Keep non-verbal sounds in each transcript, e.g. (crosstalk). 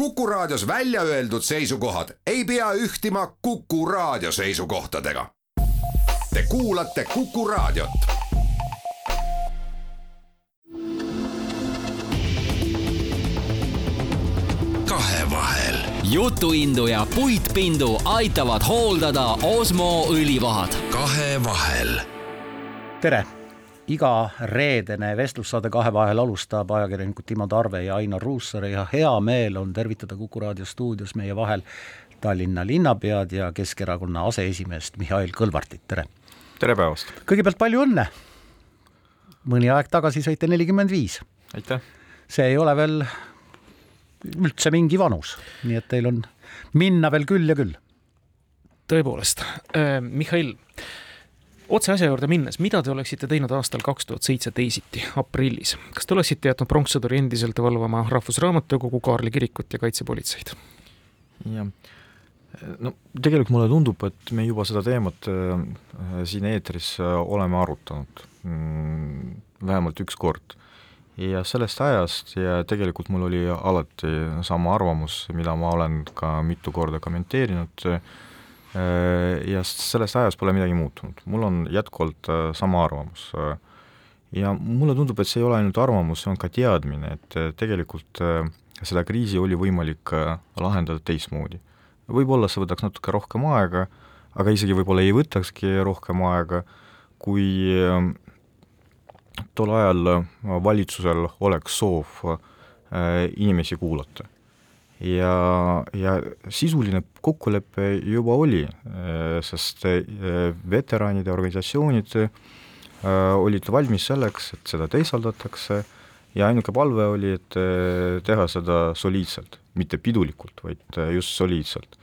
Kuku Raadios välja öeldud seisukohad ei pea ühtima Kuku Raadio seisukohtadega. Te kuulate Kuku Raadiot. kahevahel. jutuindu ja puitpindu aitavad hooldada Osmo õlivahad. kahevahel. tere iga reedene vestlussaade Kahevahel alustab ajakirjanikud Timo Tarve ja Ainar Ruussaare ja hea meel on tervitada Kuku raadio stuudios meie vahel Tallinna linnapead ja Keskerakonna aseesimeest Mihhail Kõlvartit, tere! tere päevast! kõigepealt palju õnne! mõni aeg tagasi saite nelikümmend viis. aitäh! see ei ole veel üldse mingi vanus, nii et teil on minna veel küll ja küll. tõepoolest äh,, Mihhail otse asja juurde minnes, mida te oleksite teinud aastal kaks tuhat seitse teisiti, aprillis? kas te oleksite jätnud pronkssõduri endiselt valvama Rahvusraamatukogu, Kaarli kirikut ja kaitsepolitseid? jah, no tegelikult mulle tundub, et me juba seda teemat äh, siin eetris äh, oleme arutanud mm, vähemalt üks kord. ja sellest ajast ja tegelikult mul oli alati sama arvamus, mida ma olen ka mitu korda kommenteerinud äh,, ja sellest ajast pole midagi muutunud, mul on jätkuvalt äh, sama arvamus. Äh, ja mulle tundub, et see ei ole ainult arvamus, see on ka teadmine, et tegelikult seda kriisi oli võimalik lahendada teistmoodi. võib-olla see võtaks natuke rohkem aega, aga isegi võib-olla ei võtakski rohkem aega, kui tol ajal valitsusel oleks soov inimesi kuulata ja, ja sisuline kokkulepe juba oli, äh, sest äh, veteraanide organisatsioonid äh, olid valmis selleks, et seda teisaldatakse ja ainuke palve oli, et teha seda soliidselt, mitte pidulikult, vaid just soliidselt.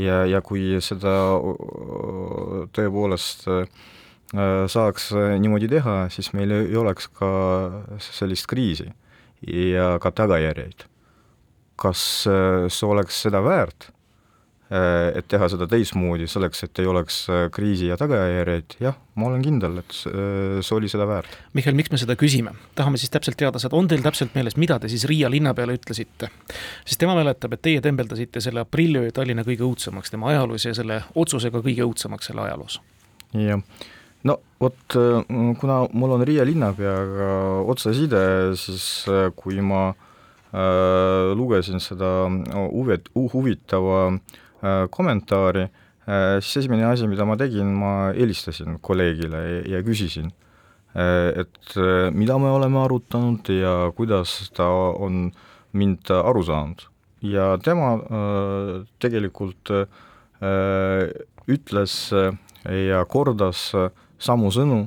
ja, ja kui seda tõepoolest saaks niimoodi teha, siis meil ei oleks ka sellist kriisi ja ka tagajärjeid kas äh, see oleks seda väärt, äh, et teha seda teistmoodi, selleks et ei oleks äh, kriisi ja tagajärjeid, jah, ma olen kindel, et see oli seda väärt. Mihhail, miks me seda küsime? tahame siis täpselt teada saada, on teil täpselt meeles, mida te siis Riia linnapeale ütlesite? sest tema mäletab, et teie tembeldasite selle aprilliöö Tallinna kõige õudsemaks tema ajaloos ja selle otsusega kõige õudsemaks selle ajaloos. jah no vot, kuna mul on Riia linnapeaga otseside, siis kui ma äh, Äh, lugesin seda huvi-, huvitava äh, kommentaari, äh, siis esimene asi, mida ma tegin, ma helistasin kolleegile ja küsisin, et mida me oleme arutanud ja kuidas ta on mind aru saanud. ja tema tegelikult ütles ja kordas samu sõnu,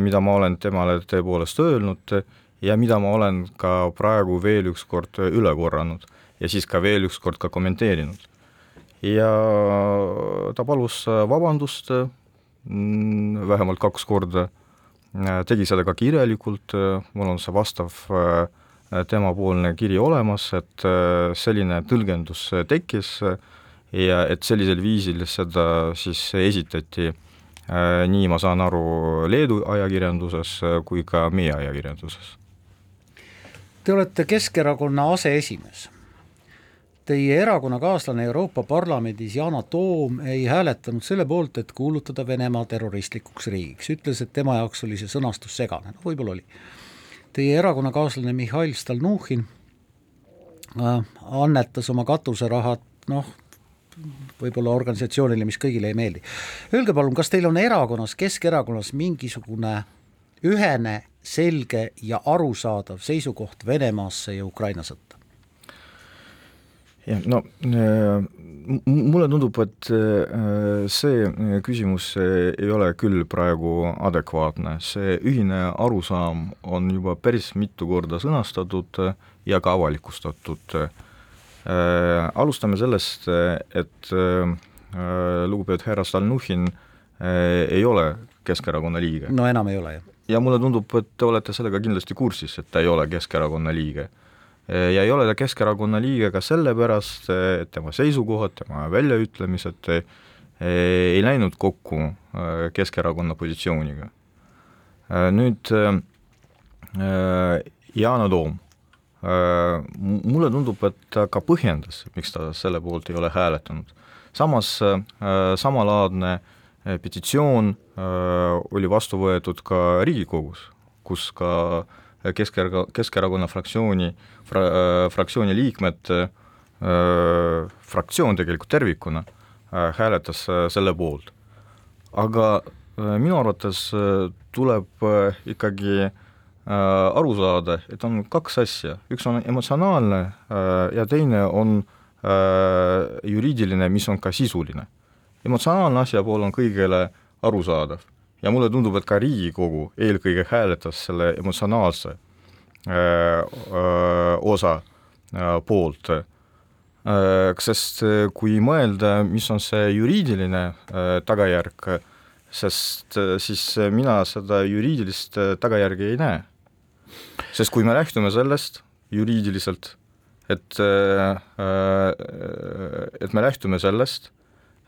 mida ma olen temale tõepoolest öelnud ja mida ma olen ka praegu veel üks kord üle korranud ja siis ka veel üks kord ka kommenteerinud. ja ta palus vabandust mm, vähemalt kaks korda, tegi seda ka kirjalikult, mul on see vastav temapoolne kiri olemas, et selline tõlgendus tekkis ja et sellisel viisil seda siis esitati nii ma saan aru Leedu ajakirjanduses kui ka meie ajakirjanduses Te olete Keskerakonna aseesimees. Teie erakonnakaaslane Euroopa Parlamendis Yana Toom ei hääletanud selle poolt, et kuulutada Venemaa terroristlikuks riigiks, ütles, et tema jaoks oli see sõnastus segane, no võib-olla oli. Teie erakonnakaaslane Mihhail Stalnuhhin äh, annetas oma katuserahad noh, võib-olla organisatsioonile, mis kõigile ei meeldi. Öelge palun, kas teil on erakonnas, Keskerakonnas mingisugune ühene selge ja arusaadav seisukoht Venemaasse ja Ukraina sõtta? jah, no äh, mulle tundub, et äh, see küsimus ei ole küll praegu adekvaatne, see ühine arusaam on juba päris mitu korda sõnastatud ja ka avalikustatud. Äh, alustame sellest, et lugupeetud härra Stalnuhhin ei ole Keskerakonna liige. no enam ei ole, jah ja mulle tundub, et te olete sellega kindlasti kursis, et ta ei ole Keskerakonna liige. ja ei ole ta Keskerakonna liige ka sellepärast, et tema seisukohad, tema väljaütlemised ei läinud kokku äh, Keskerakonna positsiooniga. Äh, nüüd äh, Yana Toom mulle tundub, et ta ka põhjendas, miks ta selle poolt ei ole hääletanud. samas samalaadne petitsioon oli vastu võetud ka Riigikogus, kus ka Keskerakonna, Keskerakonna fraktsiooni fra,, fraktsiooni liikmed, fraktsioon tegelikult tervikuna hääletas selle poolt. aga minu arvates tuleb ikkagi aru saada, et on kaks asja, üks on emotsionaalne ja teine on juriidiline, mis on ka sisuline. Emotsionaalne asja pool on kõigile arusaadav ja mulle tundub, et ka Riigikogu eelkõige hääletas selle emotsionaalse öö, osa öö, poolt. Sest kui mõelda, mis on see juriidiline öö, tagajärg, sest siis mina seda juriidilist tagajärge ei näe. sest kui me lähtume sellest juriidiliselt, et, et me lähtume sellest,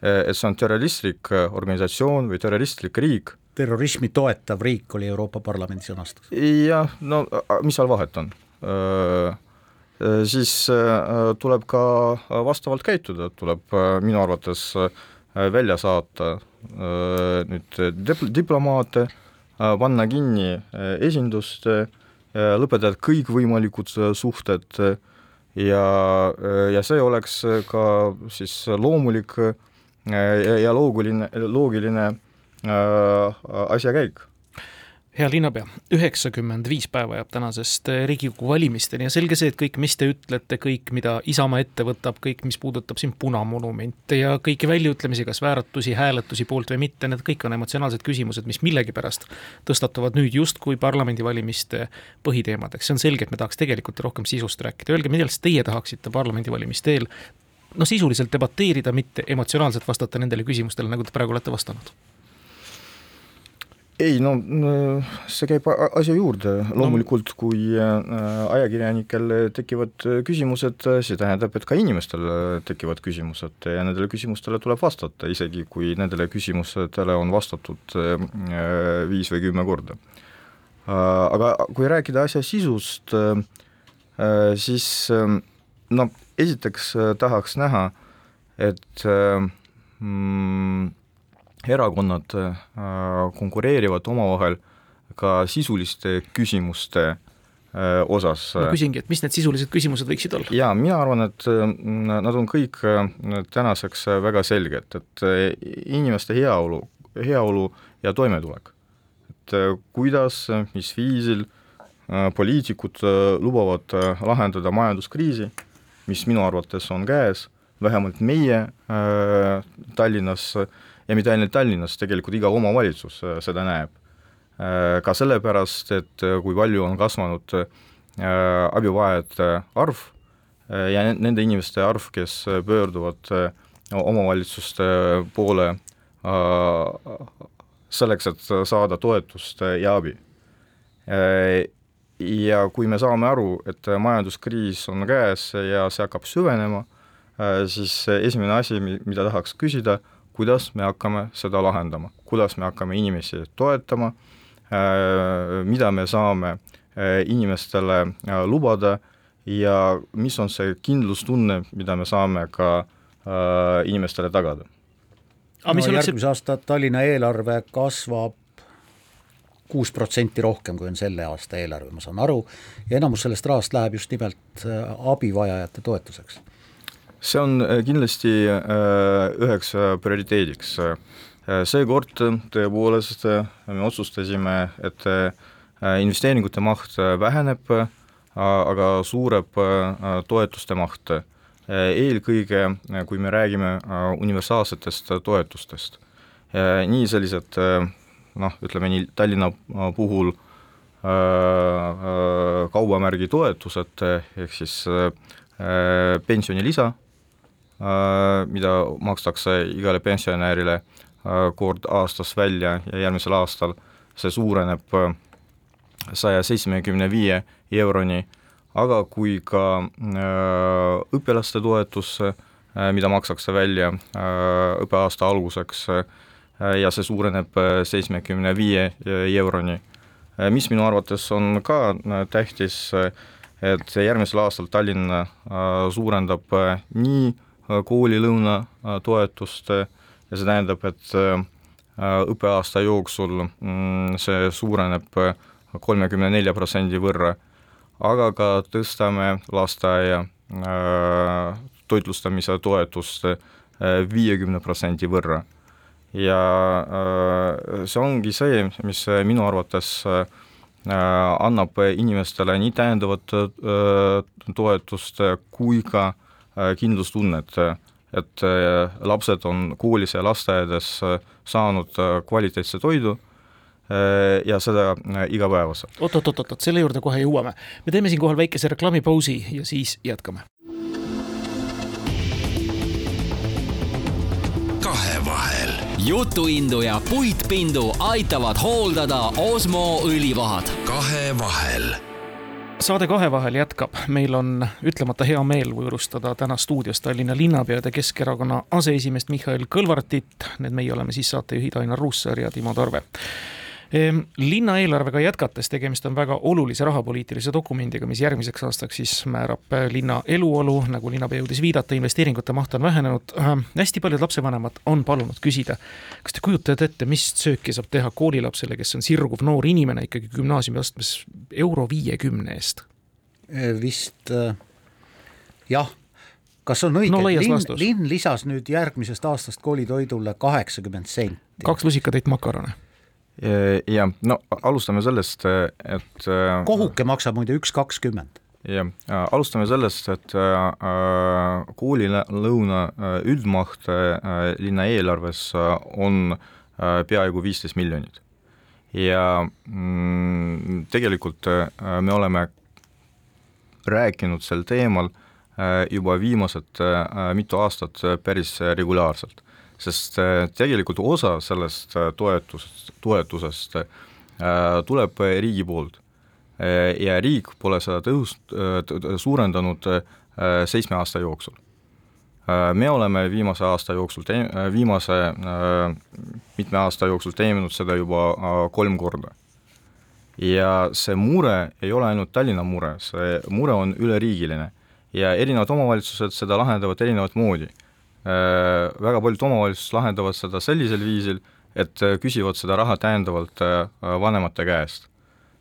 et see on terroristlik organisatsioon või terroristlik riik, terrorismi toetav riik oli Euroopa Parlamendi sõnastus. jah, no mis seal vahet on? Siis tuleb ka vastavalt käituda, tuleb minu arvates välja saata nüüd dip-, diplomaate, panna kinni esindust, lõpetada kõikvõimalikud suhted ja, ja see oleks ka siis loomulik ja, ja loogiline, loogiline Äh, asjakäik hea linnapea, üheksakümmend viis päeva jääb tänasest äh, Riigikogu valimisteni ja selge see, et kõik, mis te ütlete, kõik, mida Isamaa ette võtab, kõik, mis puudutab siin punamonumente ja kõiki väljaütlemisi, kas vääratusi, hääletusi poolt või mitte, need kõik on emotsionaalsed küsimused, mis millegipärast tõstatuvad nüüd justkui parlamendivalimiste põhiteemadeks. see on selge, et me tahaks tegelikult rohkem sisust rääkida, öelge, millest teie tahaksite parlamendivalimiste eel no sisuliselt debateerida, mitte emotsionaalselt vastata nendele küsimustele, nagu te praegu olete vastanud. Ei no see käib asja juurde, loomulikult kui äh, ajakirjanikel tekivad küsimused, see tähendab, et ka inimestel tekivad küsimused ja nendele küsimustele tuleb vastata, isegi kui nendele küsimustele on vastatud äh, viis või kümme korda. Äh, aga kui rääkida asja sisust, siis no esiteks tahaks näha, et mm, erakonnad äh, konkureerivad omavahel ka sisuliste küsimuste äh, osas. ma küsingi, et mis need sisulised küsimused võiksid olla? jaa, mina arvan, et äh, nad on kõik tänaseks väga selged, et inimeste heaolu, heaolu ja toimetulek. et kuidas, mis viisil poliitikud lubavad lahendada majanduskriisi, mis minu arvates on käes, vähemalt meie Tallinnas äh, ja mitte ainult Tallinnas, tegelikult iga omavalitsus äh, seda näeb. Äh, ka sellepärast, et äh, kui palju on kasvanud abivajajate arv ja nende inimeste arv, kes pöörduvad omavalitsuste poole selleks, et saada toetust ja abi. Ja kui me saame aru, et majanduskriis on käes ja see hakkab süvenema, siis esimene asi, mida tahaks küsida, kuidas me hakkame seda lahendama, kuidas me hakkame inimesi toetama, äh, mida me saame äh, inimestele äh, lubada? Ja mis on see kindlustunne, mida me saame ka inimestele tagada. no järgmise aasta Tallinna eelarve kasvab kuus protsenti rohkem, kui on selle aasta eelarve, ma saan aru, ja enamus sellest rahast läheb just nimelt abivajajate toetuseks see on äh, kindlasti äh, üheks äh, prioriteediks. seekord tõepoolest me otsustasime, et investeeringute maht väheneb, aga suureb toetuste maht. eelkõige, kui me räägime universaalsetest toetustest. nii sellised noh, ütleme nii Tallinna puhul kaubamärgi toetused ehk siis pensionilisa Äh, mida makstakse igale pensionärile äh, kord aastas välja ja järgmisel aastal see suureneb äh, saja seitsmekümne viie euroni, aga kui ka õpilaste toetus, mida makstakse välja õppeaasta alguseks ja see suureneb seitsmekümne viie euroni, mis minu arvates on ka tähtis, et järgmisel aastal Tallinn suurendab nii koolilõuna toetust ja see tähendab, et õppeaasta jooksul mm, see suureneb kolmekümne nelja protsendi võrra, aga ka tõstame lasteaia toitlustamise toetust viiekümne protsendi võrra. Ja see ongi see, mis minu arvates annab inimestele nii täiendavat toetust kui ka kindlustunnet, et lapsed on koolis ja lasteaedades saanud kvaliteetse toidu ja seda igapäevaselt. oot-oot-oot-oot, selle juurde kohe jõuame. me teeme siinkohal väikese reklaamipausi ja siis jätkame. Jutuindu ja puitpindu aitavad hooldada Osmo õlivahad. kahevahel saade Kahevahel jätkab, meil on ütlemata hea meel võõrustada täna stuudios Tallinna linnapead ja Keskerakonna aseesimeest Mihhail Kõlvartit. Need meie oleme siis saatejuhid Ainar Ruussaar ja Timo Tarve linna eelarvega jätkates, tegemist on väga olulise rahapoliitilise dokumendiga, mis järgmiseks aastaks siis määrab äh, linna eluolu, nagu linnapea jõudis viidata, investeeringute maht on vähenenud äh,. hästi paljud lapsevanemad on palunud küsida, kas te kujutate ette, mis sööki saab teha koolilapsele, kes on sirguv noor inimene ikkagi gümnaasiumiastmes euro viiekümne eest? Äh, vist äh, jah kas on õige no,, linn, linn lisas nüüd järgmisest aastast koolitoidule kaheksakümmend senti. kaks lusikatäit makarone jah, no alustame sellest, et äh, kohuke maksab muide üks kakskümmend. jah, alustame sellest, et äh, koolilõuna äh, üldmaht linna eelarves on peaaegu viisteist miljonit. ja mm, tegelikult me oleme rääkinud sel teemal juba viimased mitu aastat päris regulaarselt sest äh, tegelikult osa sellest äh, toetusest, toetusest äh, tuleb riigi poolt. ja riik pole seda tõhust-, suurendanud seitsme aasta jooksul. me oleme viimase aasta jooksul tee-, viimase mitme aasta jooksul teeninud seda juba kolm korda. ja see mure ei ole ainult Tallinna mure, see mure on üleriigiline ja erinevad omavalitsused seda lahendavad erinevat moodi väga paljud omavalitsused lahendavad seda sellisel viisil, et äh, küsivad seda raha täiendavalt äh, vanemate käest.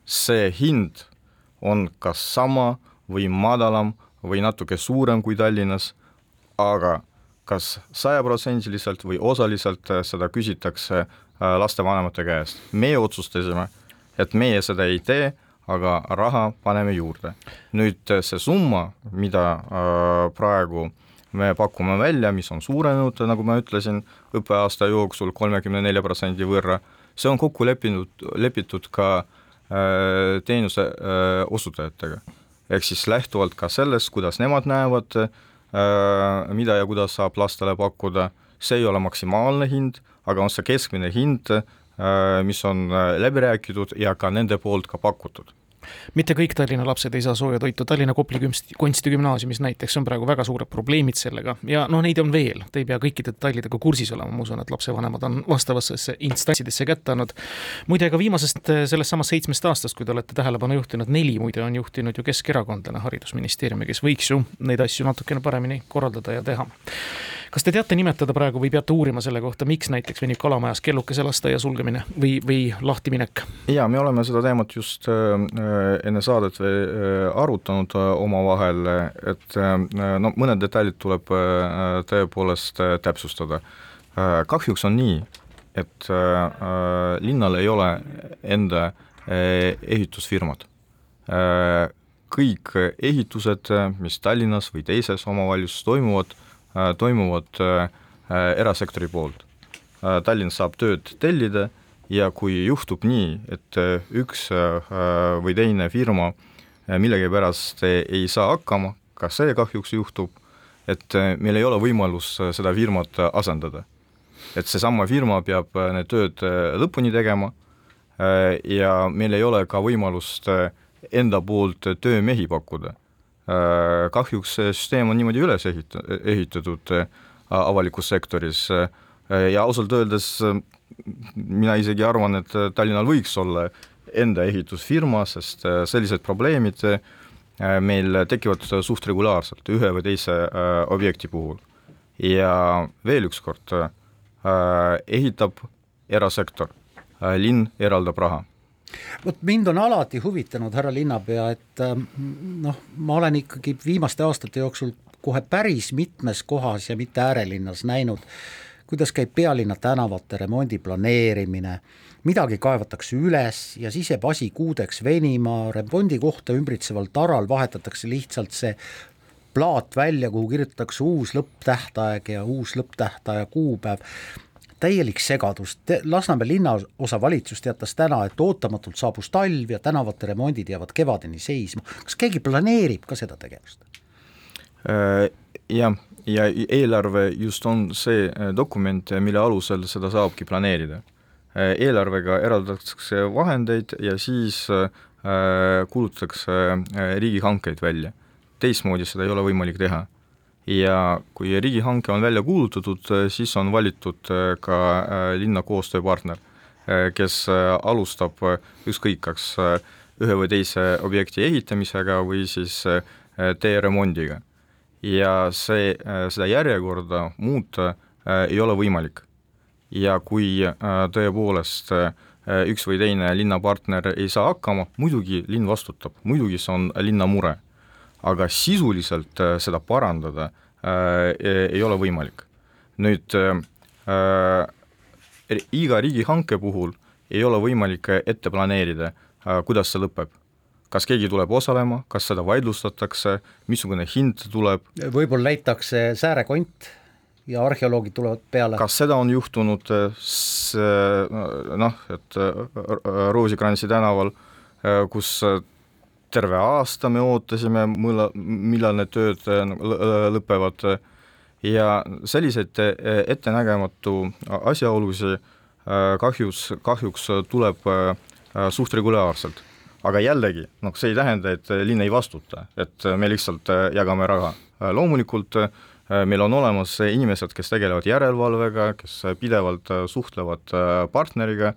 see hind on kas sama või madalam või natuke suurem kui Tallinnas, aga kas sajaprotsendiliselt või osaliselt seda küsitakse lastevanemate käest. meie otsustasime, et meie seda ei tee, aga raha paneme juurde. nüüd see summa, mida praegu äh, me pakume välja, mis on suurenenud, nagu ma ütlesin, õppeaasta jooksul kolmekümne nelja protsendi võrra, see on kokku leppinud, lepitud ka äh, teenuse äh, osutajatega. ehk siis lähtuvalt ka sellest, kuidas nemad näevad äh,, mida ja kuidas saab lastele pakkuda, see ei ole maksimaalne hind, aga on see keskmine hind mis on läbi räägitud ja ka nende poolt ka pakutud mitte kõik Tallinna lapsed ei saa sooja toitu, Tallinna Kopli kunstigümnaasiumis näiteks on praegu väga suured probleemid sellega. Ja noh, neid on veel, te ei pea kõikide detailidega kursis olema, ma usun, et lapsevanemad on vastavatesse instantsidesse kätte andnud. muide, ka viimasest eh, sellest samast seitsmest aastast, kui te olete tähelepanu juhtinud, neli muide on juhtinud ju keskerakondlane haridusministeeriumi, kes võiks ju neid asju natukene paremini korraldada ja teha kas te teate nimetada praegu või peate uurima selle kohta, miks näiteks venib Kalamajas kellukese lasteaia sulgemine või, või lahtiminek? jaa, me oleme seda teemat just äh, enne saadet äh, arutanud äh, omavahel, et no mõned detailid tuleb tõepoolest täpsustada. kahjuks on nii, et linnal ei ole enda ehitusfirmat kõik ehitused, mis Tallinnas või teises omavalitsuses toimuvad, Äh, toimuvad äh, erasektori poolt. Äh, Tallinn saab tööd tellida ja kui juhtub nii, et üks või teine firma millegipärast ei saa hakkama, ka see kahjuks juhtub, et meil ei ole võimalus seda firmat asendada. et seesama firma peab need tööd lõpuni tegema ja meil ei ole ka võimalust enda poolt töömehi pakkuda Äh, kahjuks see süsteem on niimoodi üles ehita-, ehitatud äh, avalikus sektoris äh, ja ausalt öeldes mina isegi arvan, et Tallinnal võiks olla enda ehitusfirma, sest sellised probleemid meil tekivad suht regulaarselt ühe või teise objekti puhul. ja veel üks kord, ehitab erasektor, linn eraldab raha vot mind on alati huvitanud, härra linnapea, et noh, ma olen ikkagi viimaste aastate jooksul kohe päris mitmes kohas ja mitte äärelinnas näinud, kuidas käib pealinna tänavate remondi planeerimine, midagi kaevatakse üles ja siis jääb asi kuudeks venima, remondi kohta ümbritseval taral vahetatakse lihtsalt see plaat välja, kuhu kirjutatakse uus lõpptähtaeg ja uus lõpptähtaja kuupäev täielik segadus, Lasnamäe linnaosa valitsus teatas täna, et ootamatult saabus talv ja tänavate remondid jäävad kevadeni seisma, kas keegi planeerib ka seda tegevust? Äh, jah, ja eelarve just on see äh, dokument, mille alusel seda saabki planeerida. Äh, eelarvega eraldatakse vahendeid ja siis kuulutatakse riigihankeid välja. teistmoodi seda ei ole võimalik teha ja kui riigihanke on välja kuulutatud, siis on valitud äh, ka äh, linna koostööpartner, kes alustab ükskõik, kas ühe või teise objekti ehitamisega või siis tee remondiga. ja see, seda järjekorda muuta ei ole võimalik. ja kui tõepoolest üks või teine linnapartner ei saa hakkama, muidugi linn vastutab, muidugi see on linna mure aga sisuliselt äh, seda parandada äh, e-, ei ole võimalik. nüüd äh, iga riigihanke puhul ei ole võimalik ette planeerida, kuidas see lõpeb kas keegi tuleb osalema, kas seda vaidlustatakse, missugune hind tuleb. võib-olla leitakse säärekont ja arheoloogid tulevad peale. kas seda on juhtunud, noh, et Roosikransi tänaval, kus terve aasta me ootasime, millal need tööd äh, lõpevad ja selliseid äh, ettenägematu asjaolusid äh, kahjus, kahjuks tuleb suht regulaarselt. aga jällegi, noh, see ei tähenda, et linn ei vastuta, et me lihtsalt jagame raha. loomulikult meil on olemas inimesed, kes tegelevad järelevalvega, kes pidevalt suhtlevad partneriga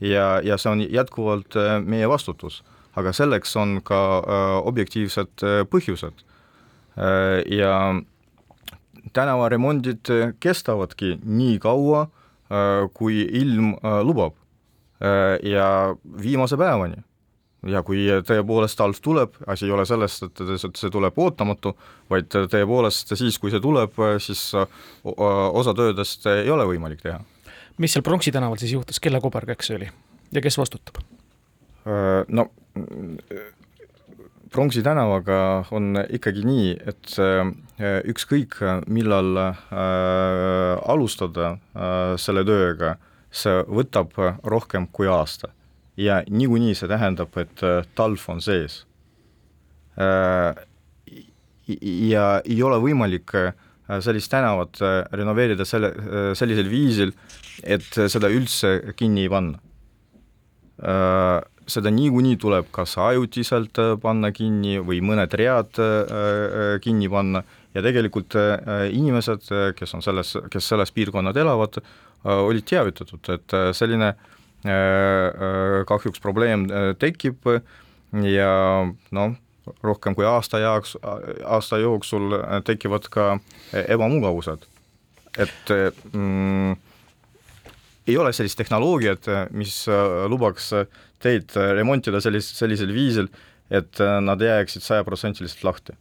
ja, ja see on jätkuvalt meie vastutus aga selleks on ka äh, objektiivsed äh, põhjused. Äh, ja tänavaremondid kestavadki nii kaua, kui ilm lubab ja viimase päevani ja kui tõepoolest talv tuleb, asi ei ole sellest, et see tuleb ootamatu, vaid tõepoolest siis, kui see tuleb, siis osa töödest ei ole võimalik teha. mis seal Pronksi tänaval siis juhtus, kelle kobarkäkk see oli ja kes vastutab? no Pronksi tänavaga on ikkagi nii, et äh, ükskõik, millal äh, alustada äh, selle tööga, see võtab rohkem kui aasta. ja niikuinii see tähendab, et talv on sees ja ei ole võimalik sellist tänavat renoveerida selle, sellisel viisil, et seda üldse kinni ei panna seda niikuinii tuleb kas ajutiselt äh, panna kinni või mõned read äh, äh, kinni panna ja tegelikult inimesed, kes on selles, kes selles piirkonnad elavad, olid teavitatud, et selline kahjuks probleem tekib ja noh, rohkem kui aasta jaoks, aasta jooksul tekivad ka ebamugavused. et mm, ei ole sellist tehnoloogiat, mis lubaks teid remontida sellis-, sellisel viisil, et nad jääksid sajaprotsendiliselt lahti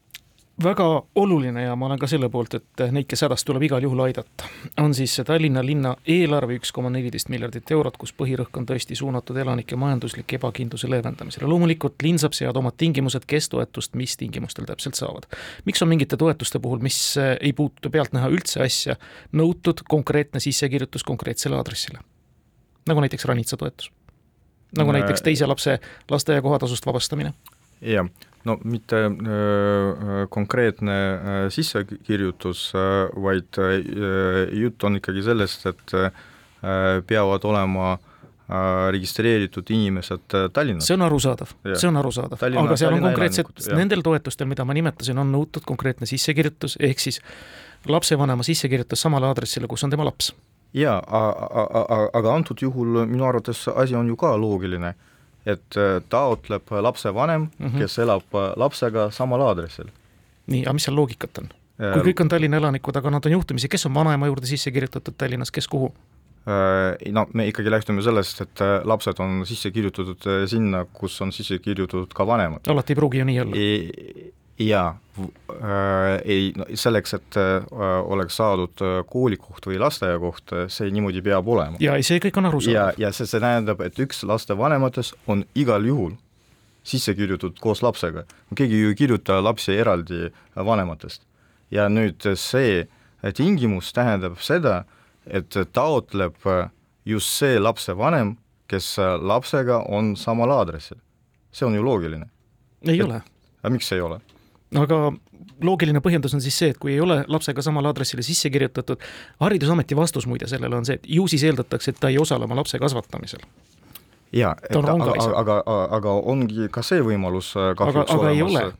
väga oluline ja ma olen ka selle poolt, et neid, kes hädas, tuleb igal juhul aidata, on siis Tallinna linna eelarve üks koma neliteist miljardit eurot, kus põhirõhk on tõesti suunatud elanike majanduslike ebakindluse leevendamisele. loomulikult linn saab seada omad tingimused, kes toetust mis tingimustel täpselt saavad. miks on mingite toetuste puhul, mis ei puutu pealtnäha üldse asja, nõutud konkreetne sissekirjutus konkreetsele aadressile? nagu näiteks ranitsa toetus nagu näiteks teise lapse lasteaia kohatasust vabastamine? jah, no mitte öö, konkreetne öö, sissekirjutus, vaid öö, jutt on ikkagi sellest, et öö, peavad olema registreeritud inimesed Tallinnas. see on arusaadav, see on arusaadav, aga seal on konkreetsed, nendel toetustel, mida ma nimetasin, on nõutud konkreetne sissekirjutus, ehk siis lapsevanema sissekirjutus samale aadressile, kus on tema laps jaa, aga antud juhul minu arvates asi on ju ka loogiline, et taotleb lapsevanem mm, -hmm. kes elab lapsega samal aadressil. nii, aga mis seal loogikat on? kui kõik on Tallinna elanikud, aga nad on juhtumisi, kes on vanaema juurde sisse kirjutatud Tallinnas, kes kuhu? no me ikkagi lähtume sellest, et lapsed on sisse kirjutatud sinna, kus on sisse kirjutatud ka vanemad. alati ei pruugi ju nii olla jaa äh,, ei no selleks, et äh, oleks saadud äh, koolikoht või lasteaiakoht, äh, see niimoodi peab olema. jaa, ei see kõik on arusaadav. ja, ja see, see tähendab, et üks lastevanematest on igal juhul sisse kirjutatud koos lapsega. keegi ju ei kirjuta lapsi eraldi vanematest. ja nüüd see tingimus tähendab seda, et taotleb just see lapsevanem, kes lapsega on samal aadressil. see on ju loogiline. ei et, ole. miks ei ole? Aga loogiline põhjendus on siis see, et kui ei ole lapsega samale aadressile sisse kirjutatud, haridusameti vastus muide sellele on see, et ju siis eeldatakse, et ta ei osale oma lapse kasvatamisel. jaa, aga, aga, aga, ongi ka see võimalus äh, kahjuks aga, aga olemas.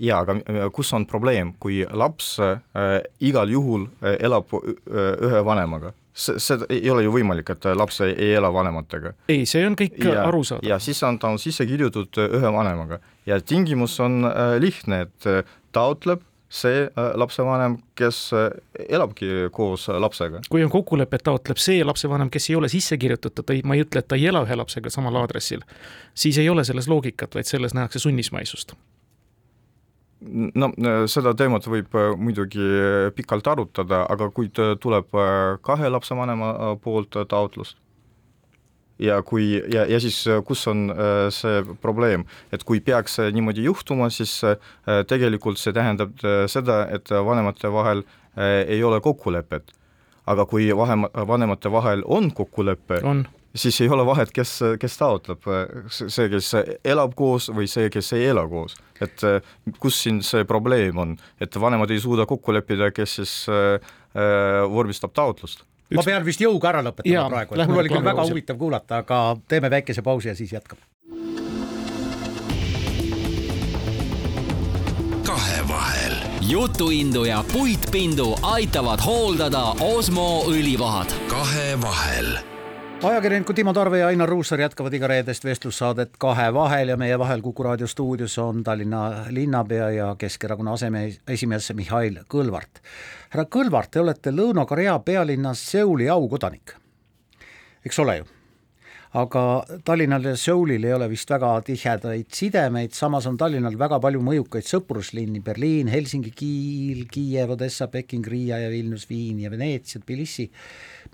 jaa, aga äh, kus on probleem, kui laps äh, igal juhul äh, elab ühe vanemaga see, see ei ole ju võimalik, et laps ei, ei ela vanematega. ei, see on kõik arusaadav. ja siis on, ta on sisse kirjutatud ühe vanemaga ja tingimus on äh, lihtne, et äh, taotleb see äh, lapsevanem, kes elabki koos lapsega. kui on kokkulepe, et taotleb see lapsevanem, kes ei ole sisse kirjutatud, ei, ma ei ütle, et ta ei ela ühe lapsega samal aadressil, siis ei ole selles loogikat, vaid selles nähakse sunnismaisust no seda teemat võib äh, muidugi äh, pikalt arutada, aga kui tuleb äh, kahe lapsevanema poolt taotlus ja kui, ja, ja siis kus on see probleem, et kui peaks niimoodi juhtuma, siis tegelikult see tähendab seda, et vanemate vahel ei ole kokkulepet. aga kui vahem-, vanemate vahel on kokkulepe, siis ei ole vahet, kes, kes taotleb, see, kes elab koos või see, kes ei ela koos. et kus siin see probleem on, et vanemad ei suuda kokku leppida, kes siis äh, äh vormistab taotlust? Üks... ma pean vist jõuga ära lõpetama Jaa, praegu, et mul oli küll väga huvitav kuulata, aga teeme väikese pausi ja siis jätkame. kahevahel. jutuindu ja puitpindu aitavad hooldada Osmo õlivahad. kahevahel ajakirjanikud Timo Tarve ja Ainar Ruussaar jätkavad iga reedest vestlussaadet Kahe vahel ja meie vahel Kuku raadio stuudios on Tallinna linnapea ja Keskerakonna aseesimees Mihhail Kõlvart. härra Kõlvart, te olete Lõuna-Korea pealinnas Seuli aukodanik, eks ole ju? Aga Tallinnal ja Seulil ei ole vist väga tihedaid sidemeid, samas on Tallinnal väga palju mõjukaid sõpruslinni, Berliin, Helsingi, Kiil, Kiiev, Odessa, Peking, Riia ja Vilnius, Viin ja Veneetsia, Tbilisi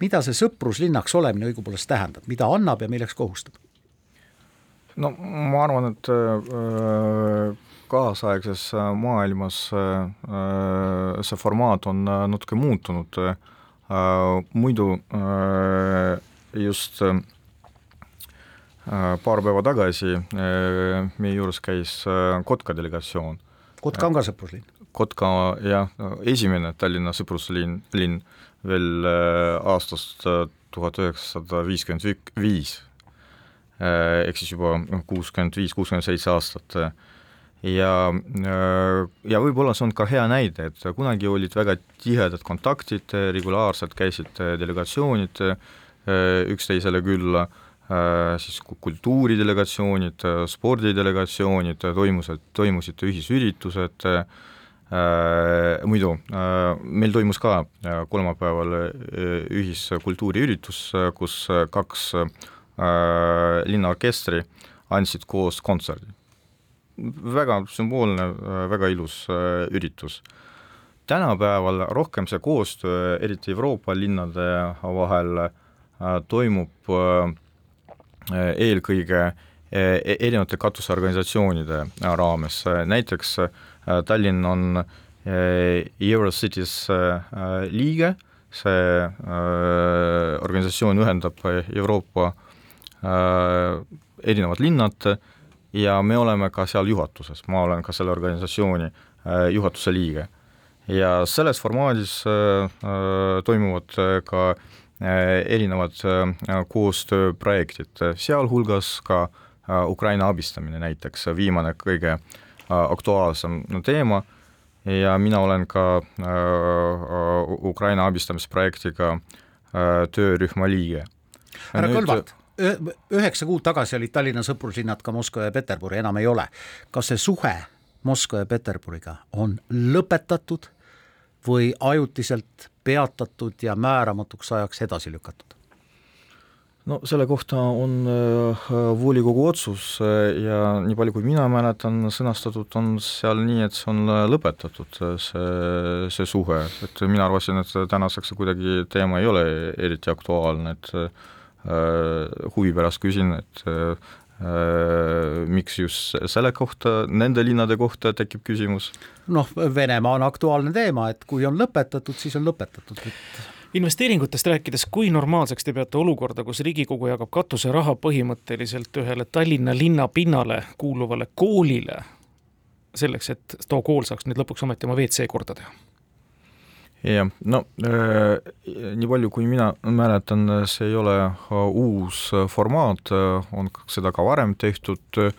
mida see sõpruslinnaks olemine õigupoolest tähendab, mida annab ja milleks kohustab? no ma arvan, et äh, kaasaegses äh, maailmas äh, see formaat on natuke muutunud, muidu just paar päeva tagasi meie juures käis Kotka delegatsioon. Kotka on ka sõpruslinn? Kotka jah, esimene Tallinna sõpruslinn, linn veel äh, aastast äh, tuhat üheksasada viiskümmend viis, äh, ehk siis juba noh, kuuskümmend viis, kuuskümmend seitse aastat. ja, ja võib-olla see on ka hea näide, et kunagi olid väga tihedad kontaktid, regulaarselt käisid delegatsioonid üksteisele külla, siis kultuuridelegatsioonid, spordidelegatsioonid, toimusid, toimusid ühisüritused, Äh, muidu äh, meil toimus ka äh, kolmapäeval ühiskultuuriüritus, kus kaks linnaorkestri andsid koos kontserdi. väga sümboolne, väga ilus üritus. tänapäeval rohkem see koostöö, eriti Euroopa linnade vahel, toimub eelkõige e-, erinevate katusorganisatsioonide raames, näiteks Äh, Tallinn on äh, Eurocities äh, liige, see organisatsioon ühendab Euroopa erinevad linnad ja me oleme ka seal juhatuses, ma olen ka selle organisatsiooni juhatuse liige. ja selles formaadis toimuvad ka erinevad koostööprojektid, sealhulgas ka Ukraina abistamine näiteks, viimane kõige äh, Äh, aktuaalsem teema ja mina olen ka äh, äh, Ukraina abistamisprojektiga töörühma liige. härra Kõlvart, üheksa kuud tagasi olid Tallinna sõpruslinnad ka Moskva ja Peterburi, enam ei ole. kas see suhe Moskva ja Peterburiga on lõpetatud või ajutiselt peatatud ja määramatuks ajaks edasi lükatud? no selle kohta on äh, volikogu otsus äh, ja nii palju, kui mina mäletan, sõnastatud on seal nii, et see on äh, lõpetatud, see, see suhe, et mina arvasin, et tänaseks kuidagi teema ei ole eriti aktuaalne, et huvi pärast küsin, et miks just selle kohta, nende linnade kohta tekib küsimus? noh, Venemaa on aktuaalne teema, et kui on lõpetatud, siis on lõpetatud, et investeeringutest rääkides, kui normaalseks te peate olukorda, kus Riigikogu jagab katuseraha põhimõtteliselt ühele Tallinna linna pinnale kuuluvale koolile, selleks, et too kool saaks nüüd lõpuks ometi oma WC korda teha? Jah, no äh, nii palju, kui mina mäletan, see ei ole äh, uus formaat, on seda ka varem tehtud äh,,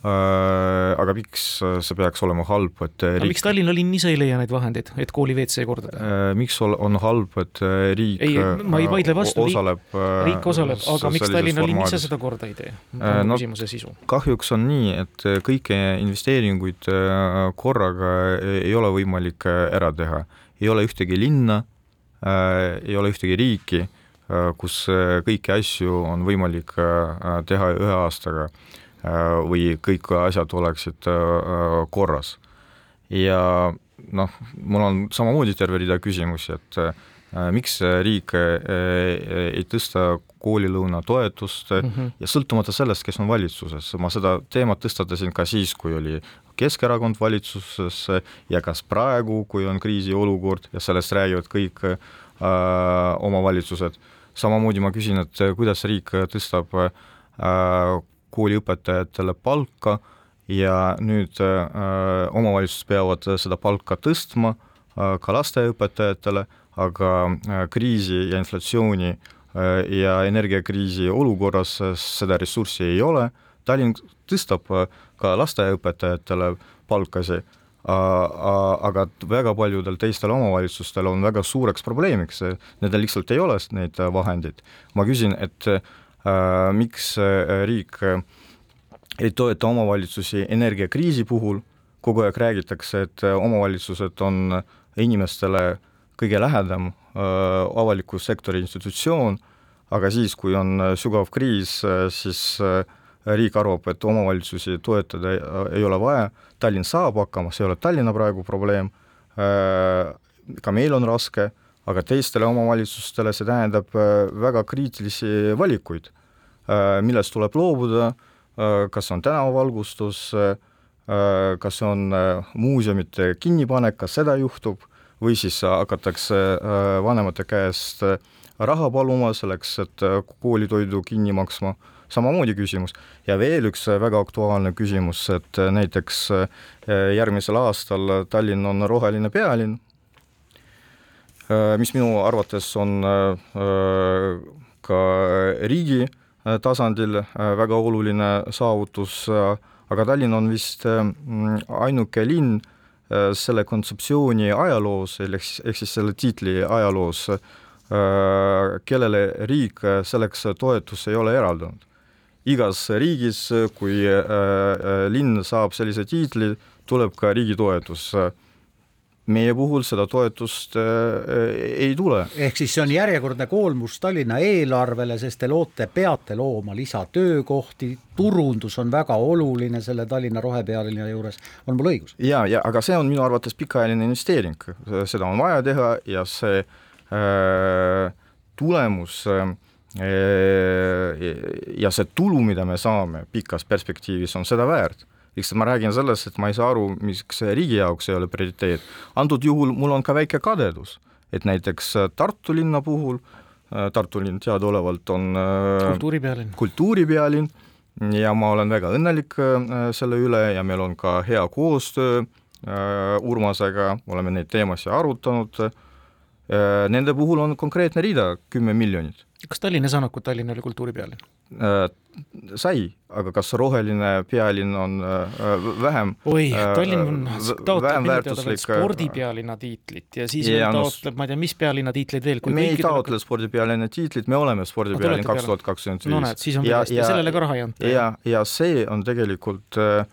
Äh, aga miks see peaks olema halb, et riik... miks Tallinna linn ise ei leia neid vahendeid, et kooli WC korda teha? Äh, miks on halb, et riik ei, ma ei vaidle vastu, osaleb riik osaleb, aga miks Tallinna linn ise seda korda ei tee? no küsimuse sisu. kahjuks on nii, et kõiki investeeringuid korraga ei ole võimalik ära teha. Ei ole ühtegi linna, ei ole ühtegi riiki, kus kõiki asju on võimalik teha ühe aastaga Äh, või kõik asjad oleksid äh, korras. ja noh, mul on samamoodi terve rida küsimusi, et äh, miks riik ei tõsta koolilõuna toetust mm -hmm. ja sõltumata sellest, kes on valitsuses, ma seda teemat tõstatasin ka siis, kui oli Keskerakond valitsuses ja kas praegu, kui on kriisiolukord ja sellest räägivad kõik äh, omavalitsused, samamoodi ma küsin, et kuidas riik tõstab äh, kooliõpetajatele palka ja nüüd äh, omavalitsused peavad seda palka tõstma äh, ka lasteaiaõpetajatele, aga äh, kriisi ja inflatsiooni äh, ja energiakriisi olukorras seda ressurssi ei ole, Tallinn tõstab äh, ka lasteaiaõpetajatele palkasid, aga väga paljudel teistel omavalitsustel on väga suureks probleemiks, nendel lihtsalt ei ole neid vahendeid. ma küsin, et äh, Äh, miks äh, riik äh, ei toeta omavalitsusi energiakriisi puhul, kogu aeg räägitakse, et omavalitsused on inimestele kõige lähedam avaliku sektori institutsioon, aga siis, kui on sügav kriis, siis riik arvab, et omavalitsusi toetada ei ole vaja, Tallinn saab hakkama, see ei ole Tallinna praegu probleem, ka meil on raske aga teistele omavalitsustele see tähendab äh, väga kriitilisi valikuid, äh, millest tuleb loobuda, äh, kas on tänavavalgustus, kas on muuseumite kinnipanek, kas seda juhtub, või siis hakatakse vanemate käest raha paluma selleks, et koolitoidu kinni maksma, samamoodi küsimus. ja veel üks väga aktuaalne küsimus, et näiteks järgmisel aastal Tallinn on roheline pealinn, Äh, mis minu arvates on äh, ka riigi äh, tasandil väga oluline saavutus, aga Tallinn on vist ainuke linn selle kontseptsiooni ajaloos, ehk siis, selle tiitli ajaloos, kellele riik selleks toetust ei ole eraldanud. igas riigis, kui linn saab sellise tiitli, tuleb ka riigi toetus meie puhul seda toetust äh, ei tule. ehk siis see on järjekordne koormus Tallinna eelarvele, sest te loote, peate looma lisatöökohti, turundus on väga oluline selle Tallinna rohepealinna juures, on mul õigus? ja, ja aga see on minu arvates pikaajaline investeering, seda on vaja teha ja see äh, tulemus äh, ja see tulu, mida me saame pikas perspektiivis, on seda väärt lihtsalt ma räägin sellest, et ma ei saa aru, miks riigi jaoks ei ole prioriteet. antud juhul mul on ka väike kadedus, et näiteks äh, Tartu linna puhul, äh, Tartu linn teadaolevalt on äh, kultuuripealinn, kultuuripealinn ja ma olen väga õnnelik selle üle ja meil on ka hea koostöö Urmasega, oleme neid teemasid arutanud, nende puhul on konkreetne rida, kümme miljonit. Kas Tallinna Sanaku Tallinnale kultuuripealinn? sai, aga kas roheline pealinn on äh, vähem oi äh,, Tallinn on, taotleb minu teada veel äh, spordipealinna tiitlit ja siis Ja veel no taotleb, ma ei tea, mis pealinna tiitleid veel. me ei taotle spordipealinna tiitlit, me oleme spordipealinn kaks tuhat kakskümmend viis. no näed, siis on veel hästi ja sellele ka raha ei anta. ja, ja see on tegelikult äh,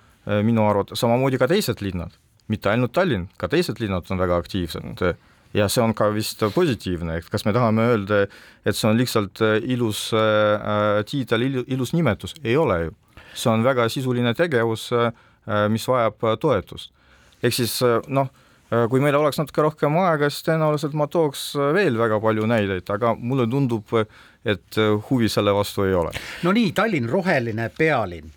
minu arvates samamoodi ka teised linnad, mitte ainult Tallinn, ka teised linnad on väga aktiivsed mm ja see on ka vist positiivne, et kas me tahame öelda, et see on lihtsalt äh, ilus äh, tiitel, ilus nimetus, ei ole ju. see on väga sisuline tegevus äh,, mis vajab äh, toetust. ehk siis äh, noh äh,, kui meil oleks natuke rohkem aega, siis tõenäoliselt ma tooks äh, veel väga palju näideid, aga mulle tundub, et huvi selle vastu ei ole. no nii, Tallinn roheline pealinn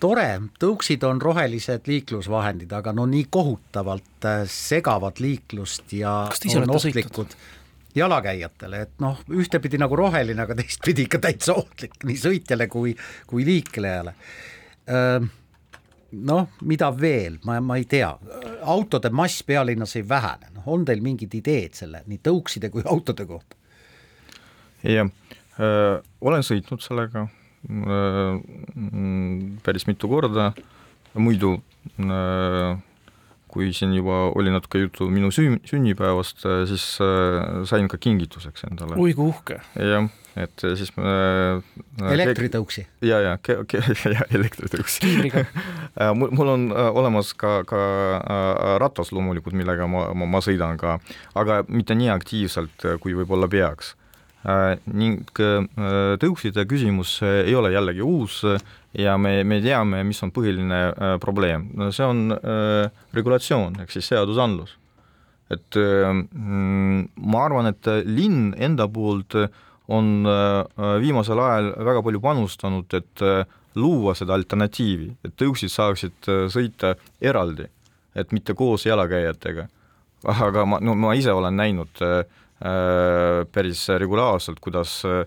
tore, tõuksid on rohelised liiklusvahendid, aga no nii kohutavalt äh, segavad liiklust ja on ohtlikud jalakäijatele, et noh, ühtepidi nagu roheline, aga teistpidi ikka täitsa ohtlik nii sõitjale kui, kui liiklejale. Ähm, noh, mida veel, ma, ma ei tea, autode mass pealinnas ei vähene, noh, on teil mingid ideed selle nii tõukside kui autode kohta? jah. Olen sõitnud sellega päris mitu korda, muidu äh, kui siin juba oli natuke juttu minu sünn-, sünnipäevast, äh, siis sain ka kingituseks endale. oi kui uhke! jah, et siis elektritõuksi? ja, ja, (laughs) ja elektritõuksi (laughs) mul, mul on olemas ka, ka ratas loomulikult, millega ma, ma, ma sõidan ka, aga mitte nii aktiivselt, kui võib-olla peaks Äh, ning äh, tõukside küsimus äh, ei ole jällegi uus ja me, me teame, mis on põhiline probleem. no see on regulatsioon ehk siis seadusandlus. et mm, ma arvan, et linn enda poolt on viimasel ajal väga palju panustanud, et luua seda alternatiivi, et tõuksid saaksid sõita eraldi, et mitte koos jalakäijatega. aga ma, no ma ise olen näinud äh, Äh, päris regulaarselt, kuidas äh,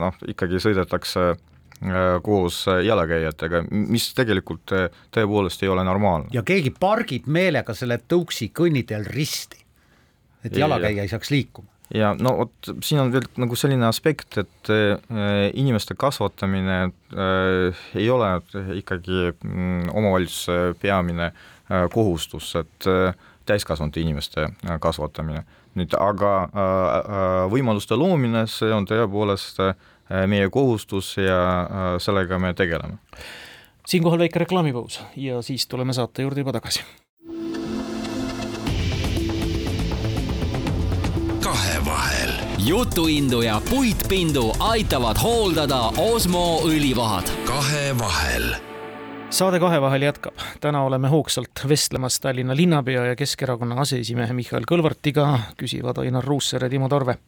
noh, ikkagi sõidetakse äh, koos jalakäijatega, mis tegelikult tõepoolest ei ole normaalne. ja keegi pargib meelega selle tõuksi kõnniteel risti, et jalakäija ei saaks liikuma. Ja no vot, siin on veel nagu selline aspekt, et äh, inimeste kasvatamine äh, ei ole ikkagi mm, omavalitsuse peamine äh, kohustus, et äh, täiskasvanud inimeste äh, kasvatamine nüüd aga äh, äh, võimaluste loomine, see on tõepoolest äh, meie kohustus ja sellega me tegeleme. siinkohal väike reklaamipaus ja siis tuleme saate juurde juba tagasi. kahevahel. jutuindu ja puitpindu aitavad hooldada Osmo õlivahad. kahevahel saade Kahevahel jätkab. täna oleme hoogsalt vestlemas Tallinna linnapea ja Keskerakonna aseesimehe Mihhail Kõlvartiga, küsivad Ainar Ruussaar ja Timo Tarve.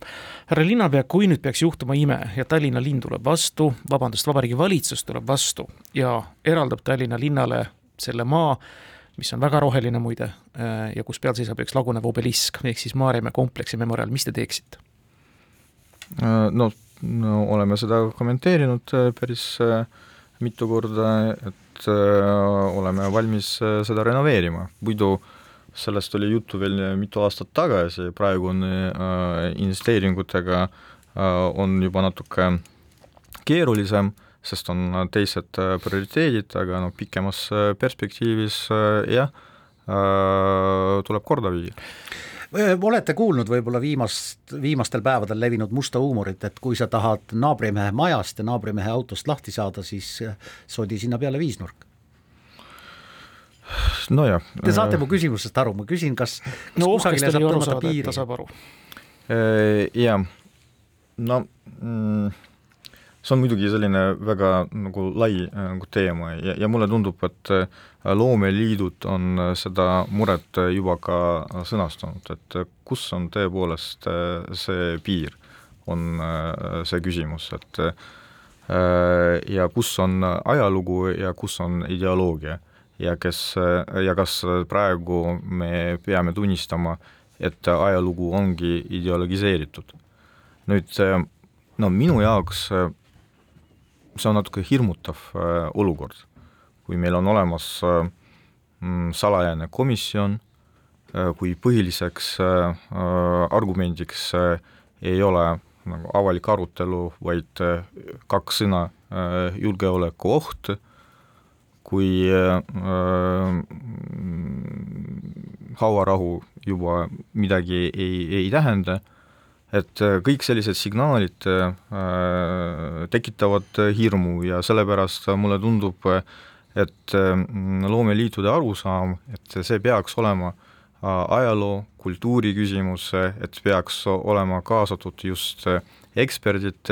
härra linnapea, kui nüüd peaks juhtuma ime ja Tallinna linn tuleb vastu, vabandust, Vabariigi Valitsus tuleb vastu ja eraldab Tallinna linnale selle maa, mis on väga roheline muide ja kus peal seisab üks lagunev obelisk ehk siis Maarjamäe kompleksi memoriaal, mis te teeksite? no, no oleme seda kommenteerinud päris mitu korda, et et äh, oleme valmis äh, seda renoveerima, muidu sellest oli juttu veel mitu aastat tagasi, praegu on äh, investeeringutega on juba natuke keerulisem, sest on teised prioriteedid, aga noh, pikemas perspektiivis jah, tuleb korda viia olete kuulnud võib-olla viimast, viimastel päevadel levinud musta huumorit, et kui sa tahad naabrimehe majast ja naabrimehe autost lahti saada, siis sodi sinna peale viisnurk? nojah. Te saate mu küsimusest aru, ma küsin, kas, kas no kusagile saab tõmmata piiri? ta saab aru. Jah, no mm, see on muidugi selline väga nagu lai nagu teema ja, ja mulle tundub, et loomeliidud on seda muret juba ka sõnastanud, et kus on tõepoolest see piir, on see küsimus, et ja kus on ajalugu ja kus on ideoloogia. ja kes, ja kas praegu me peame tunnistama, et ajalugu ongi ideologiseeritud. nüüd no minu jaoks see on natuke hirmutav äh, olukord, kui meil on olemas äh, mm, salajane komisjon, äh, kui põhiliseks argumendiks ei ole nagu avalik arutelu, vaid kaks sõna julgeolekuoht, kui hauarahu juba midagi ei, ei tähenda et äh, kõik sellised signaalid äh, tekitavad hirmu ja sellepärast mulle tundub, et äh, loomeliitude arusaam, et see peaks olema ajaloo, kultuuri küsimus, et peaks olema kaasatud just eksperdid,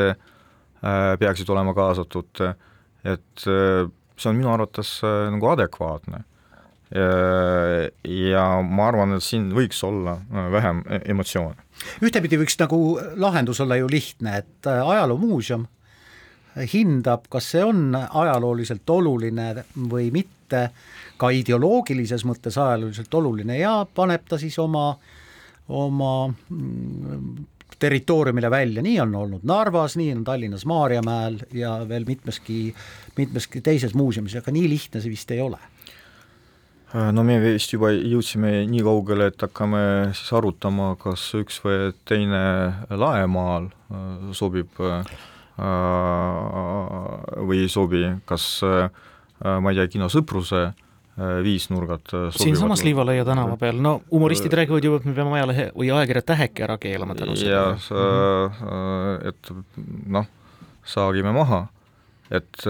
peaksid olema kaasatud, et see on minu arvates nagu adekvaatne ja ma arvan, et siin võiks olla äh, vähem e-, emotsioone. Ühtepidi võiks nagu lahendus olla ju lihtne, et äh, ajaloomuuseum hindab, kas see on ajalooliselt oluline või mitte, ka ideoloogilises mõttes ajalooliselt oluline ja paneb ta siis oma, oma mm, territooriumile välja, nii on olnud Narvas, nii on Tallinnas Maarjamäel ja veel mitmeski, mitmeski teises muuseumis, aga nii lihtne see vist ei ole no me vist juba jõudsime nii kaugele, et hakkame siis arutama, kas üks või teine laemaal äh, sobib äh, või ei sobi, kas ma ei tea, kino Sõpruse viisnurgad siinsamas Liivalaia tänava peal, no humoristid räägivad ju, et me peame ajalehe või ajakirja Täheki ära keelama tänu sellele. jah, et noh, saagime maha et,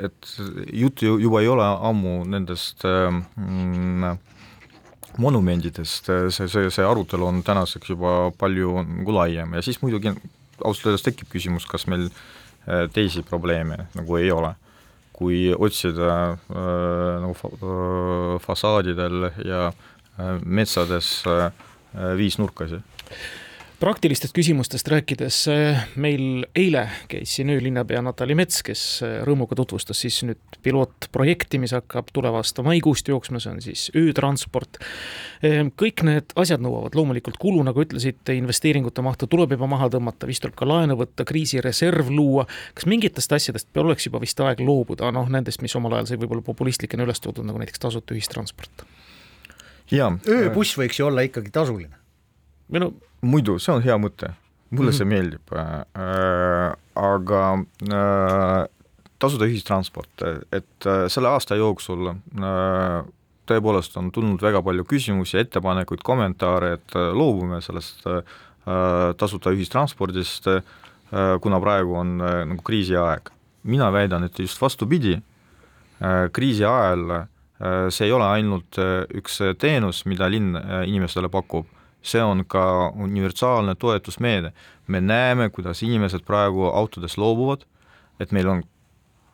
et jutt ju juba ei ole ammu nendest mm, monumentidest, see, see, see arutelu on tänaseks juba palju nagu laiem ja siis muidugi ausalt öeldes tekib küsimus, kas meil äh, teisi probleeme nagu ei ole. kui otsida äh, nagu fa äh, fassaadidel ja äh, metsades äh, viisnurkasi praktilistest küsimustest rääkides, eh, meil eile käis siin öölinnapea Natali Mets, kes eh, rõõmuga tutvustas siis nüüd pilootprojekti, mis hakkab tuleva aasta maikuust jooksma, see on siis öötransport. Eh, kõik need asjad nõuavad loomulikult kulu, nagu ütlesite, investeeringute mahtu tuleb juba maha tõmmata, vist tuleb ka laenu võtta, kriisireserv luua. kas mingitest asjadest oleks juba vist aeg loobuda, noh nendest, mis omal ajal sai võib-olla populistlikena üles toodud, nagu näiteks tasuta ühistransport? ööbuss võiks ju olla ikkagi tasuline. või no muidu, see on hea mõte, mulle mm -hmm. see meeldib äh,, aga äh, tasuda ühistransport, et äh, selle aasta jooksul äh, tõepoolest on tulnud väga palju küsimusi, ettepanekuid, kommentaare, et äh, loobume sellest äh, tasuta ühistranspordist äh,, kuna praegu on äh, nagu kriisiaeg. mina väidan, et just vastupidi äh,, kriisi ajal äh, see ei ole ainult äh, üks teenus, mida linn äh, inimestele pakub, see on ka universaalne toetusmeede. me näeme, kuidas inimesed praegu autodest loobuvad, et meil on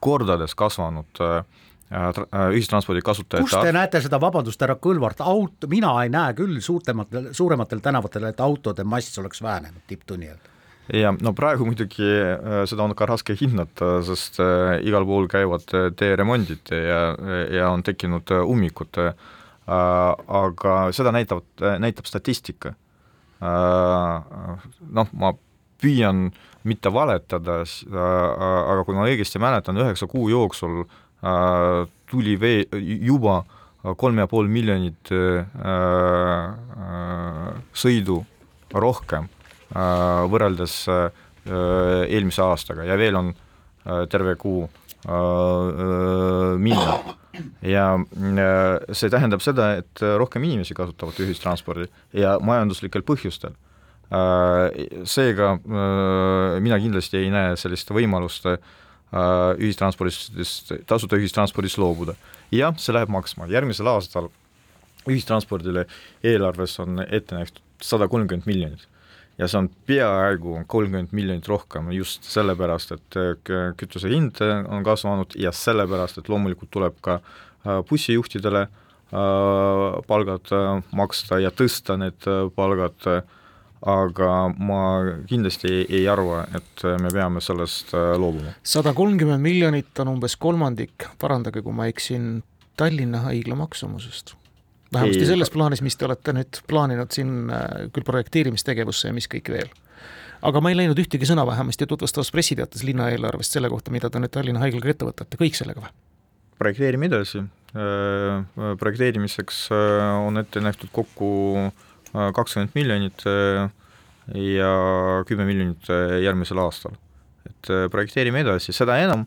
kordades kasvanud äh, äh, ühistranspordi kasutajate kus te näete seda, vabandust, härra Kõlvart, auto, mina ei näe küll suurtematel, suurematel tänavatel, et autode mass oleks vähenenud tipptunni ajal. Ja no praegu muidugi äh, seda on ka raske hinnata, sest äh, igal pool käivad teeremondid ja, ja on tekkinud ummikud äh, Äh, aga seda näitab, näitab statistika. Äh, noh, ma püüan mitte valetada, äh, aga kui ma õigesti mäletan, üheksa kuu jooksul tuli vee-, juba kolm ja pool miljonit sõidu rohkem võrreldes eelmise aastaga ja veel on terve kuu minna ja äh, see tähendab seda, et rohkem inimesi kasutavad ühistranspordi ja majanduslikel põhjustel. Äh, seega äh, mina kindlasti ei näe sellist võimalust ühistranspordist, tasuta ühistranspordist loobuda. jah, see läheb maksma, järgmisel aastal ühistranspordile eelarves on ette nähtud sada kolmkümmend miljonit ja see on peaaegu kolmkümmend miljonit rohkem just sellepärast, et äh, kütuse hind äh, on kasvanud ja sellepärast, et loomulikult tuleb ka äh, bussijuhtidele palgad maksta ja tõsta need palgad, aga ma kindlasti ei arva, et me peame sellest loobuma. sada kolmkümmend miljonit on umbes kolmandik, parandage, kui ma eksin, Tallinna haigla maksumusest vähemasti selles plaanis, mis te olete nüüd plaaninud siin äh, küll projekteerimistegevusse ja mis kõik veel. aga ma ei läinud ühtegi sõna vähemasti tutvustavas pressiteates linna eelarvest selle kohta, mida te nüüd Tallinna Haiglaga ette võtate, kõik sellega või? projekteerime edasi, äh, projekteerimiseks äh, on ette nähtud kokku kakskümmend miljonit ja kümme miljonit järgmisel aastal. et projekteerime edasi, seda enam,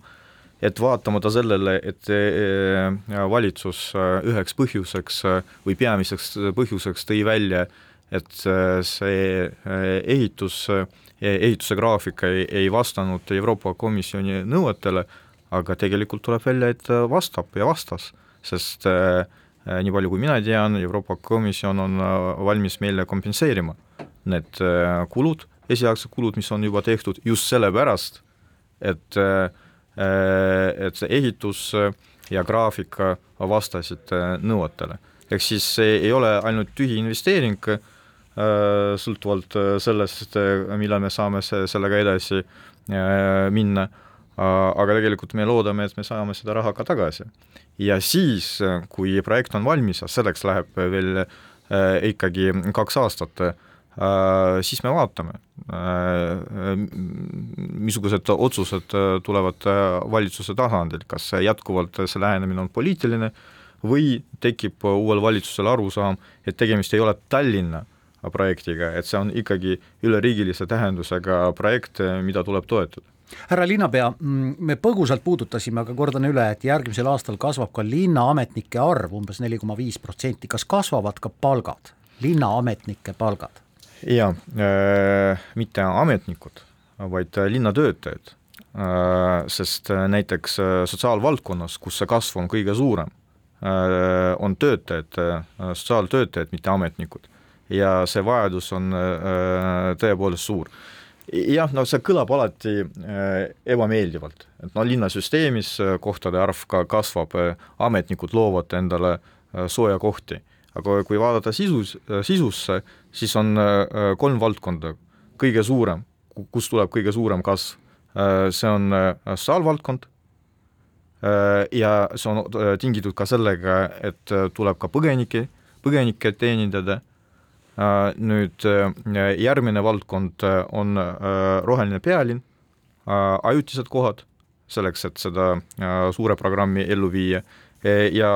et vaatamata sellele, et valitsus üheks põhjuseks või peamiseks põhjuseks tõi välja, et see ehitus, ehituse graafik ei, ei vastanud Euroopa Komisjoni nõuetele, aga tegelikult tuleb välja, et vastab ja vastas, sest äh, nii palju, kui mina tean, Euroopa Komisjon on valmis meile kompenseerima need kulud, esialgsed kulud, mis on juba tehtud just sellepärast, et, et see ehitus ja graafika vastasid nõuetele. ehk siis see ei ole ainult tühi investeering, sõltuvalt sellest, millal me saame sellega edasi minna aga tegelikult me loodame, et me saame seda raha ka tagasi. ja siis, kui projekt on valmis, selleks läheb veel äh, ikkagi kaks aastat äh,, siis me vaatame äh,, missugused otsused tulevad valitsuse tasandil, kas jätkuvalt see lähenemine on poliitiline või tekib uuel valitsusel arusaam, et tegemist ei ole Tallinna projektiga, et see on ikkagi üleriigilise tähendusega projekt, mida tuleb toetada. Härra linnapea, mm, me põgusalt puudutasime, aga kordan üle, et järgmisel aastal kasvab ka linnaametnike arv umbes neli koma viis protsenti, kas kasvavad ka palgad, linnaametnike palgad? Jaa äh,, mitte ametnikud, vaid linnatöötajad. Äh,, sest näiteks äh, sotsiaalvaldkonnas, kus see kasv on kõige suurem äh,, on töötajad äh,, sotsiaaltöötajad, mitte ametnikud. ja see vajadus on äh, tõepoolest suur. Jah, no see kõlab alati äh, ebameeldivalt, et no linnasüsteemis äh, kohtade arv ka kasvab, äh, ametnikud loovad endale sooja kohti, aga kui vaadata sisus, sisusse, siis on kolm valdkonda. Kõige suurem, kust tuleb kõige suurem kasv. see on sotsiaalvaldkond ja see on tingitud ka sellega, et tuleb ka põgenikke, põgenikke teenindada. Äh, nüüd äh, järgmine valdkond äh, on roheline pealinn, ajutised kohad, selleks, et seda suure programmi ellu viia, ja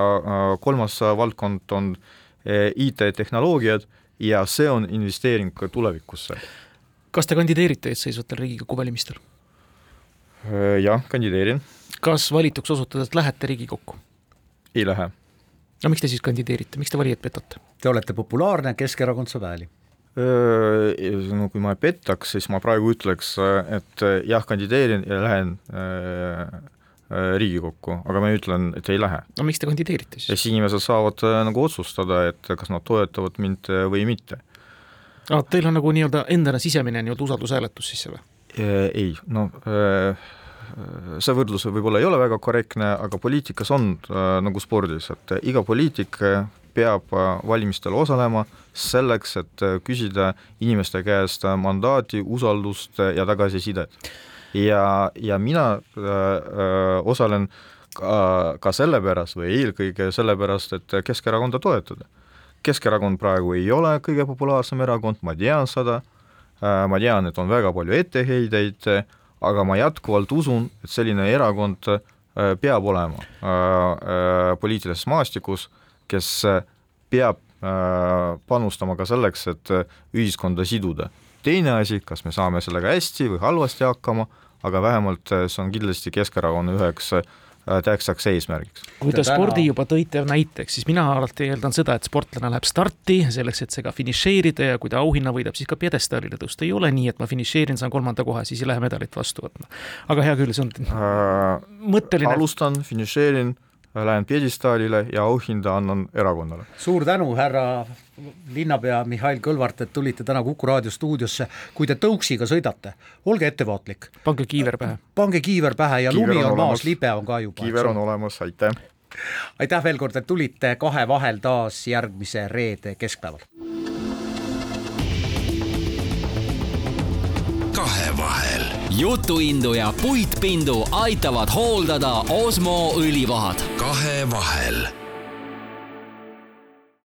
kolmas valdkond on IT-tehnoloogiad ja see on investeering tulevikusse. kas te kandideerite eesseisvatel Riigikogu valimistel? jah, kandideerin. kas valituks osutudes lähete Riigikokku? ei lähe no miks te siis kandideerite, miks te valijaid petate? Te olete populaarne, Keskerakond saab hääli. No kui ma ei petaks, siis ma praegu ütleks, et jah, kandideerin ja lähen Riigikokku, aga ma ütlen, et ei lähe. no miks te kandideerite siis? siis inimesed saavad nagu otsustada, et kas nad toetavad mind või mitte. aa, teil on nagu nii-öelda endale sisemine nii-öelda usaldushääletus siis või? Ei, no see võrdlus võib-olla ei ole väga korrektne, aga poliitikas on äh, nagu spordis, et iga poliitik peab äh, valimistel osalema selleks, et äh, küsida inimeste käest mandaati, usaldust ja tagasisidet. Ja, ja mina öö, osalen ka, ka sellepärast või eelkõige sellepärast, et Keskerakonda toetada. Keskerakond praegu ei ole kõige populaarsem erakond, ma tean seda, ma tean, et on väga palju etteheideid, aga ma jätkuvalt usun, et selline erakond äh, peab olema äh, äh, poliitilises maastikus, kes peab panustama ka selleks, et ühiskonda siduda. Teine asi, kas me saame sellega hästi või halvasti hakkama, aga vähemalt see on kindlasti Keskerakonna üheks Äh, tähtsaks eesmärgiks. kui te spordi juba tõite näiteks, siis mina alati eeldan seda, et sportlane läheb starti selleks, et see ka finišeerida ja kui ta auhinna võidab, siis ka pjedestaalile tõusta. ei ole nii, et ma finišeerin, saan kolmanda koha, siis ei lähe medalit vastu võtma. aga hea küll, see on äh, mõtteline. alustan, finišeerin lähen pjedestaalile ja auhinda annan erakonnale. suur tänu, härra linnapea Mihhail Kõlvart, et tulite täna Kuku raadio stuudiosse. kui te tõuksiga sõidate, olge ettevaatlik. pange kiiver pähe. pange kiiver pähe ja kiiver lumi on, on maas, libe on ka juba. kiiver on olemas, aitäh. aitäh veel kord, et tulite kahe vahel taas järgmise reede keskpäeval. kahevahel. Jutuindu ja puitpindu aitavad hooldada Osmo õlivahad. kahevahel